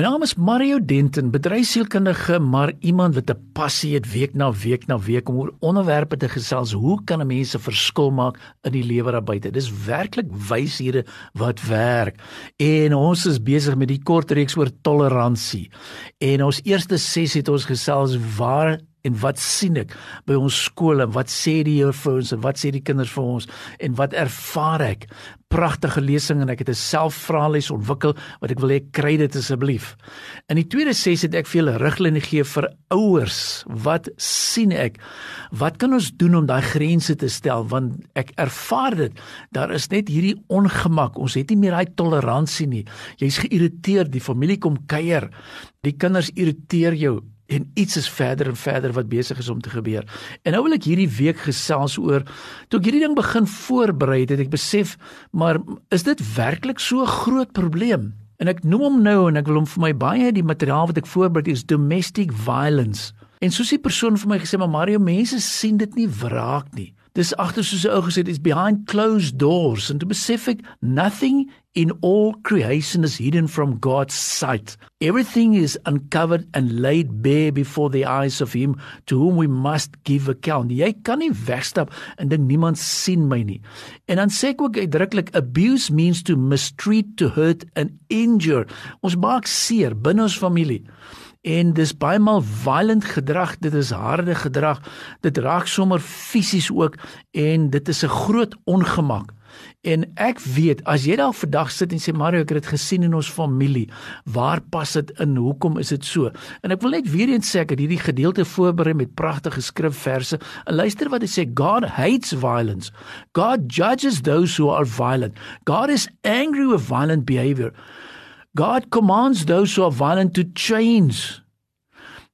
My naam is Mario Denton, bedryfsielkundige, maar iemand wat 'n passie het week na week na week om oor onderwerpe te gesels. Hoe kan 'n mens 'n verskil maak in die lewe daar buite? Dis werklik wyshede wat werk. En ons is besig met die kort reeks oor toleransie. En ons eerste sessie het ons gesels waar en wat sien ek by ons skole? Wat sê die Here vir ons en wat sê die kinders vir ons? En wat ervaar ek? Pragtige lesing en ek het 'n selfvraelys ontwikkel wat ek wil hê kry dit asseblief. In die tweede ses het ek vir julle riglyne gegee vir ouers. Wat sien ek? Wat kan ons doen om daai grense te stel? Want ek ervaar dit. Daar is net hierdie ongemak. Ons het nie meer daai toleransie nie. Jy's geïrriteerd. Die familie kom kuier. Die kinders irriteer jou en iets is verder en verder wat besig is om te gebeur. En nou wil ek hierdie week gesels oor toe ek hierdie ding begin voorberei het, het ek besef, maar is dit werklik so 'n groot probleem? En ek noem hom nou en ek wil hom vir my baie die materiaal wat ek voorberei is domestic violence. En soos die persoon vir my gesê, maar Mario, mense sien dit nie wraak nie. Dis agter soos 'n ou gesê, it's behind closed doors and to specific nothing in all creation is hidden from God's sight. Everything is uncovered and laid bare before the eyes of him to whom we must give account. Jy kan nie wegstap en dink niemand sien my nie. En dan sê ek ook uitdruklik abuse means to mistreat, to hurt and injure. Ons maak seer binne ons familie en dis baie maal violent gedrag dit is harde gedrag dit raak sommer fisies ook en dit is 'n groot ongemak. En ek weet as jy dalk vandag sit en sê Mario ek het dit gesien in ons familie waar pas dit in? Hoekom is dit so? En ek wil net weer eens sê ek het hierdie gedeelte voorberei met pragtige skrifverse. En luister wat dit sê God hates violence. God judges those who are violent. God is angry with violent behavior. God commands those who are violent to change.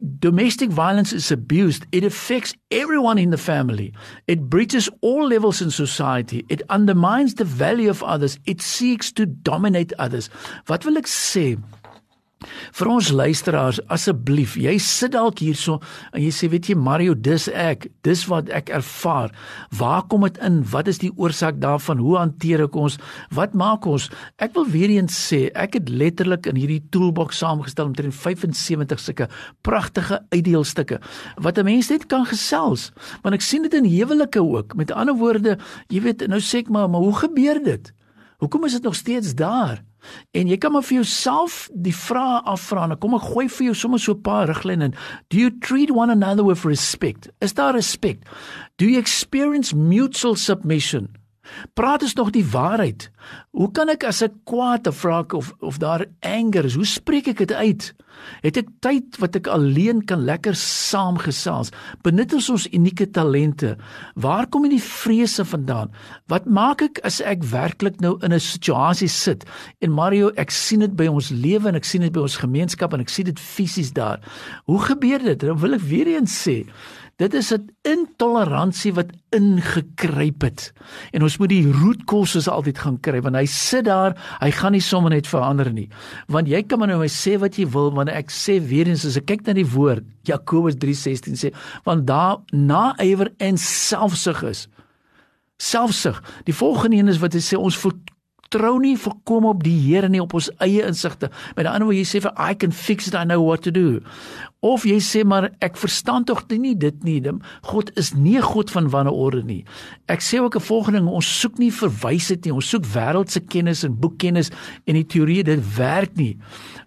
Domestic violence is abused. It affects everyone in the family. It breaches all levels in society. It undermines the value of others. It seeks to dominate others. Wat wil ek sê? Vir ons luisteraars, asseblief, jy sit dalk hierso en jy sê, weet jy Mario, dis ek, dis wat ek ervaar. Waar kom dit in? Wat is die oorsaak daarvan? Hoe hanteer ek ons? Wat maak ons? Ek wil weer eens sê, ek het letterlik in hierdie toolbox saamgestel omtrent 75 sulke pragtige uitdeelstukke wat 'n mens net kan gesels. Want ek sien dit in huwelike ook. Met ander woorde, jy weet, nou sê ek maar, maar hoe gebeur dit? Hoekom is dit nog steeds daar? En jy kan maar vir jouself die vrae afvra. Nou kom ek gooi vir jou sommer so 'n paar riglyne. Do you treat one another with respect? Is daar respek? Do you experience mutual submission? Praat is nog die waarheid. Hoe kan ek as ek kwaad of vra of of daar anger is, hoe spreek ek dit uit? Het ek tyd wat ek alleen kan lekker saamgesels? Benut ons ons unieke talente? Waar kom die vrese vandaan? Wat maak ek as ek werklik nou in 'n situasie sit? En Mario, ek sien dit by ons lewe en ek sien dit by ons gemeenskap en ek sien dit fisies daar. Hoe gebeur dit? Dan wil ek weer eens sê, Dit is 'n intoleransie wat ingekruip het. En ons moet die roetkause altyd gaan kry want hy sit daar, hy gaan nie sommer net verander nie. Want jy kan maar nou my sê wat jy wil, want ek sê weer eens as ek kyk na die woord Jakobus 3:16 sê, want daar naaiwer en selfsug is. Selfsug. Die volgende een is wat hy sê ons vertrou nie volkom op die Here nie op ons eie insigte. Met ander woorde jy sê vir I can fix it I know what to do. Of jy sê maar ek verstaan tog nie dit nie. God is nie 'n God van wanorde nie. Ek sê ook 'n volgende ding, ons soek nie verwysheid nie. Ons soek wêreldse kennis en boekkennis en die teorie dit werk nie.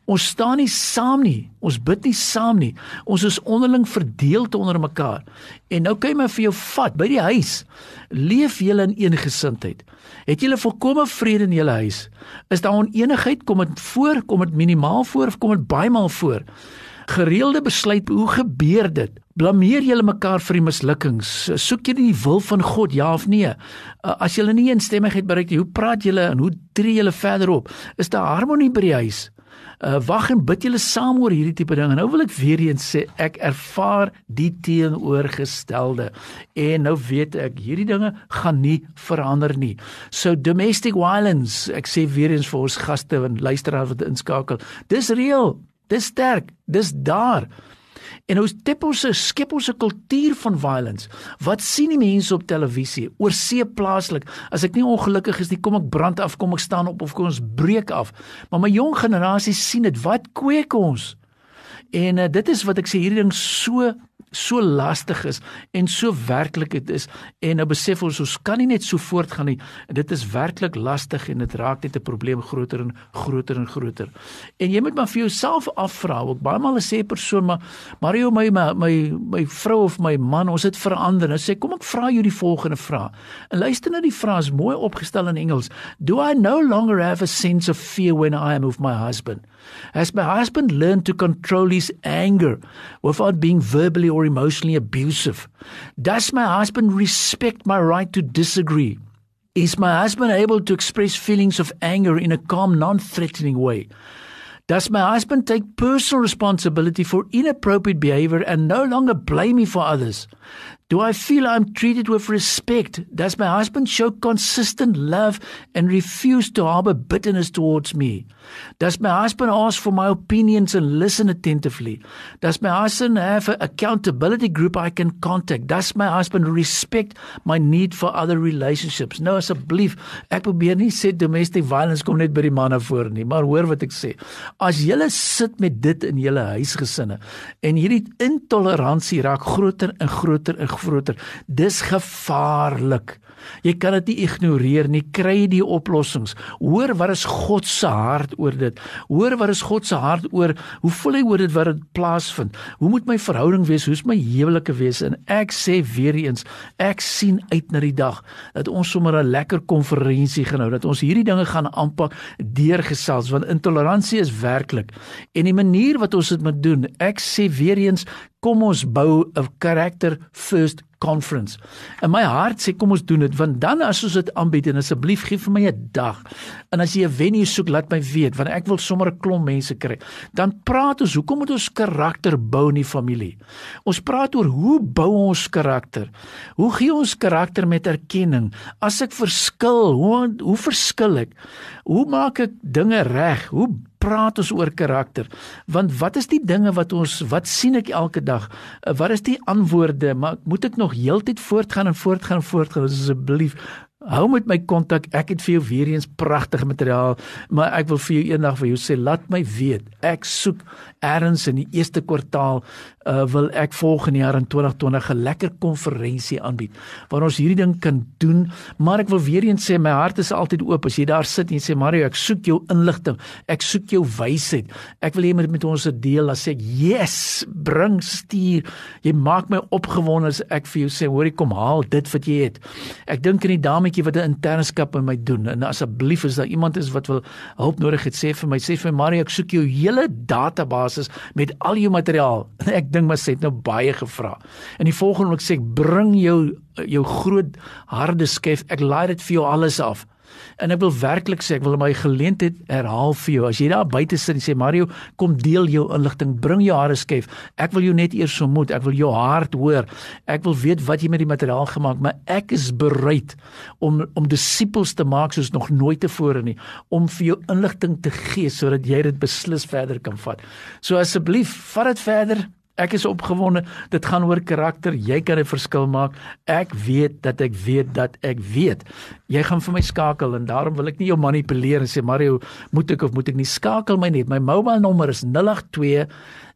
Ons staan nie saam nie. Ons bid nie saam nie. Ons is onderling verdeel te onder mekaar. En nou kan jy maar vir jou vat by die huis. Leef julle in een gesindheid. Het julle volkomme vrede in julle huis? Is daar onenigheid? Kom dit voor? Kom dit minimaal voor of kom dit baie maal voor? gereelde besluit hoe gebeur dit blameer julle mekaar vir die mislukkings soek jy die wil van God ja of nee as julle nie eensstemmigheid bereik nie hoe praat julle en hoe tree julle verder op is daar harmonie by die huis Uh wag en bid julle saam oor hierdie tipe ding. En nou wil ek weer eens sê ek ervaar die teenoorgestelde. En nou weet ek hierdie dinge gaan nie verander nie. So domestic violence, ek sê weer eens vir ons gaste en luisteraars wat inskakel. Dis reël. Dis sterk. Dis daar. En ons tep ons skep ons 'n kultuur van violence. Wat sien die mense op televisie? Oor see plaaslik. As ek nie ongelukkig is nie, kom ek brand af, kom ek staan op of kom ons breek af. Maar my jong generasie sien dit. Wat kweek ons? En uh, dit is wat ek sê hierdie ding so so lastig is en so werklik dit is. En nou besef ons ons kan nie net so voortgaan nie. Dit is werklik lastig en dit raak net 'n probleem groter en groter en groter. En jy moet maar vir jouself afvra ook baie maal sê 'n persoon maar Mario my my my, my vrou of my man ons het verander. En sê kom ek vra jou die volgende vraag. En luister na die vraag is mooi opgestel in Engels. Do I no longer have a sense of fear when I am with my husband? Has my husband learned to control his anger without being verbally or emotionally abusive? Does my husband respect my right to disagree? Is my husband able to express feelings of anger in a calm, non threatening way? Does my husband take personal responsibility for inappropriate behavior and no longer blame me for others? Do I feel I'm treated with respect? Does my husband show consistent love and refuse to harbor bitterness towards me? Does my husband ask for my opinions and listen attentively? Does my husband have an accountability group I can contact? Does my husband respect my need for other relationships? Nou asseblief, ek probeer nie sê domestic violence kom net by die manne voor nie, maar hoor wat ek sê. As julle sit met dit in julle huisgesinne en hierdie intoleransie raak groter en groter en groter. Dis gevaarlik. Jy kan dit nie ignoreer nie. Kry die oplossings. Hoor wat is God se hart oor dit? Hoor wat is God se hart oor hoe voel hy oor dit wat dit plaasvind? Hoe moet my verhouding wees? Hoe's my huwelike wees? En ek sê weer eens, ek sien uit na die dag dat ons sommer 'n lekker konferensie gaan hou, dat ons hierdie dinge gaan aanpak deurgesels want intoleransie is werklik. En die manier wat ons dit moet doen, ek sê weer eens, kom ons bou 'n character first conference. En my hart sê kom ons doen dit want dan as ons dit aanbied en asseblief gee vir my 'n dag. En as jy 'n venue soek, laat my weet want ek wil sommer 'n klomp mense kry. Dan praat ons hoekom moet ons karakter bou in die familie? Ons praat oor hoe bou ons karakter? Hoe gee ons karakter met erkenning? As ek verskil, hoe hoe verskil ek? Hoe maak ek dinge reg? Hoe praat ons oor karakter? Want wat is die dinge wat ons wat sien ek elke dag? Uh, wat is die antwoorde? Maar moet ek nog heeltyd voortgaan en voortgaan en voortgaan asseblief? Hou met my kontak. Ek het vir jou weer eens pragtige materiaal, maar ek wil vir jou eendag vir jou sê laat my weet. Ek soek ergens in die eerste kwartaal uh wil ek volgende jaar in 2020 'n lekker konferensie aanbied waar ons hierdie ding kan doen, maar ek wil weer eens sê my hart is altyd oop as jy daar sit en jy sê Mario, ek soek jou inligting. Ek soek jou wysheid. Ek wil hê met met ons deel as ek yes, bring stuur. Jy maak my opgewonde as ek vir jou sê, hoorie kom haal dit wat jy het. Ek dink in die dame bietjie wat 'n internskap in my doen. En asseblief as daar iemand is wat wil hulp nodig het sê vir my sê vir my Mario ek soek jou hele database met al jou materiaal. Ek dink maar sê het nou baie gevra. En die volgende ek sê bring jou jou groot harde skef ek laai dit vir jou alles af En ek wil werklik sê ek wil my geleentheid herhaal vir jou. As jy daar buite sit en sê Mario, kom deel jou inligting, bring jou hare skef. Ek wil jou net eers ontmoet. Ek wil jou hart hoor. Ek wil weet wat jy met die materiaal gemaak, maar ek is bereid om om disippels te maak soos nog nooit tevore nie, om vir jou inligting te gee sodat jy dit beslis verder kan vat. So asseblief, vat dit verder. Ek is opgewonde. Dit gaan oor karakter. Jy kan 'n verskil maak. Ek weet dat ek weet dat ek weet. Jy gaan vir my skakel en daarom wil ek nie jou manipuleer en sê Mario, moet ek of moet ek nie skakel my net. My mobile nommer is 082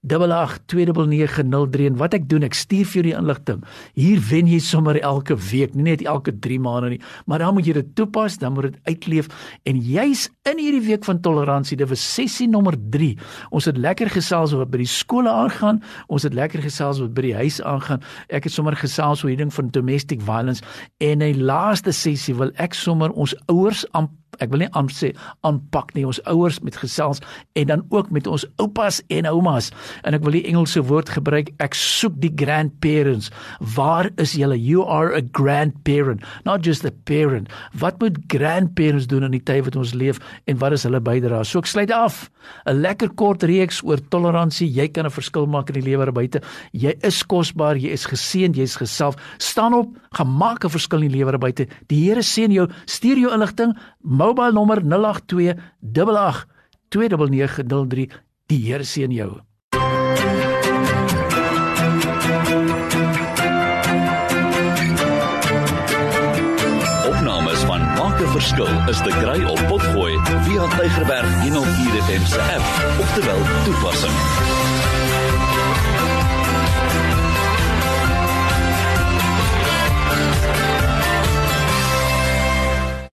882903 en wat ek doen ek stuur vir jou die inligting. Hier wen jy sommer elke week, nie net elke 3 maande nie, maar dan moet jy dit toepas, dan moet dit uitleef en jy's in hierdie week van toleransie, dit was sessie nommer 3. Ons het lekker gesels oor by die skole aangaan, ons het lekker gesels oor by die huis aangaan. Ek het sommer gesels oor hierdie ding van domestic violence en 'n laaste sessie wil ek sommer ons ouers aan ek wil nie aan sê aanpak nie. Ons ouers met gesels en dan ook met ons oupas en oumas. En ek wil die Engelse woord gebruik. Ek soek die grandparents. Waar is julle? You are a grandparent not just a parent. Wat moet grandparents doen in die tyd wat ons leef en wat is hulle bydrae? So ek sluit af. 'n lekker kort reeks oor toleransie jy kan 'n verskil maak in die lewe daar buite jy is kosbaar jy is geseënd jy's geself. Staan op gemaak 'n verskil in die lewe daar buite die Here seën jou stuur jou inligting mobile nommer 082 88 29903 die Here seën jou Opnames van Maak 'n Verskil is te kry op Potgooi via Tigerberg 104 FM se app of te wel toepassing.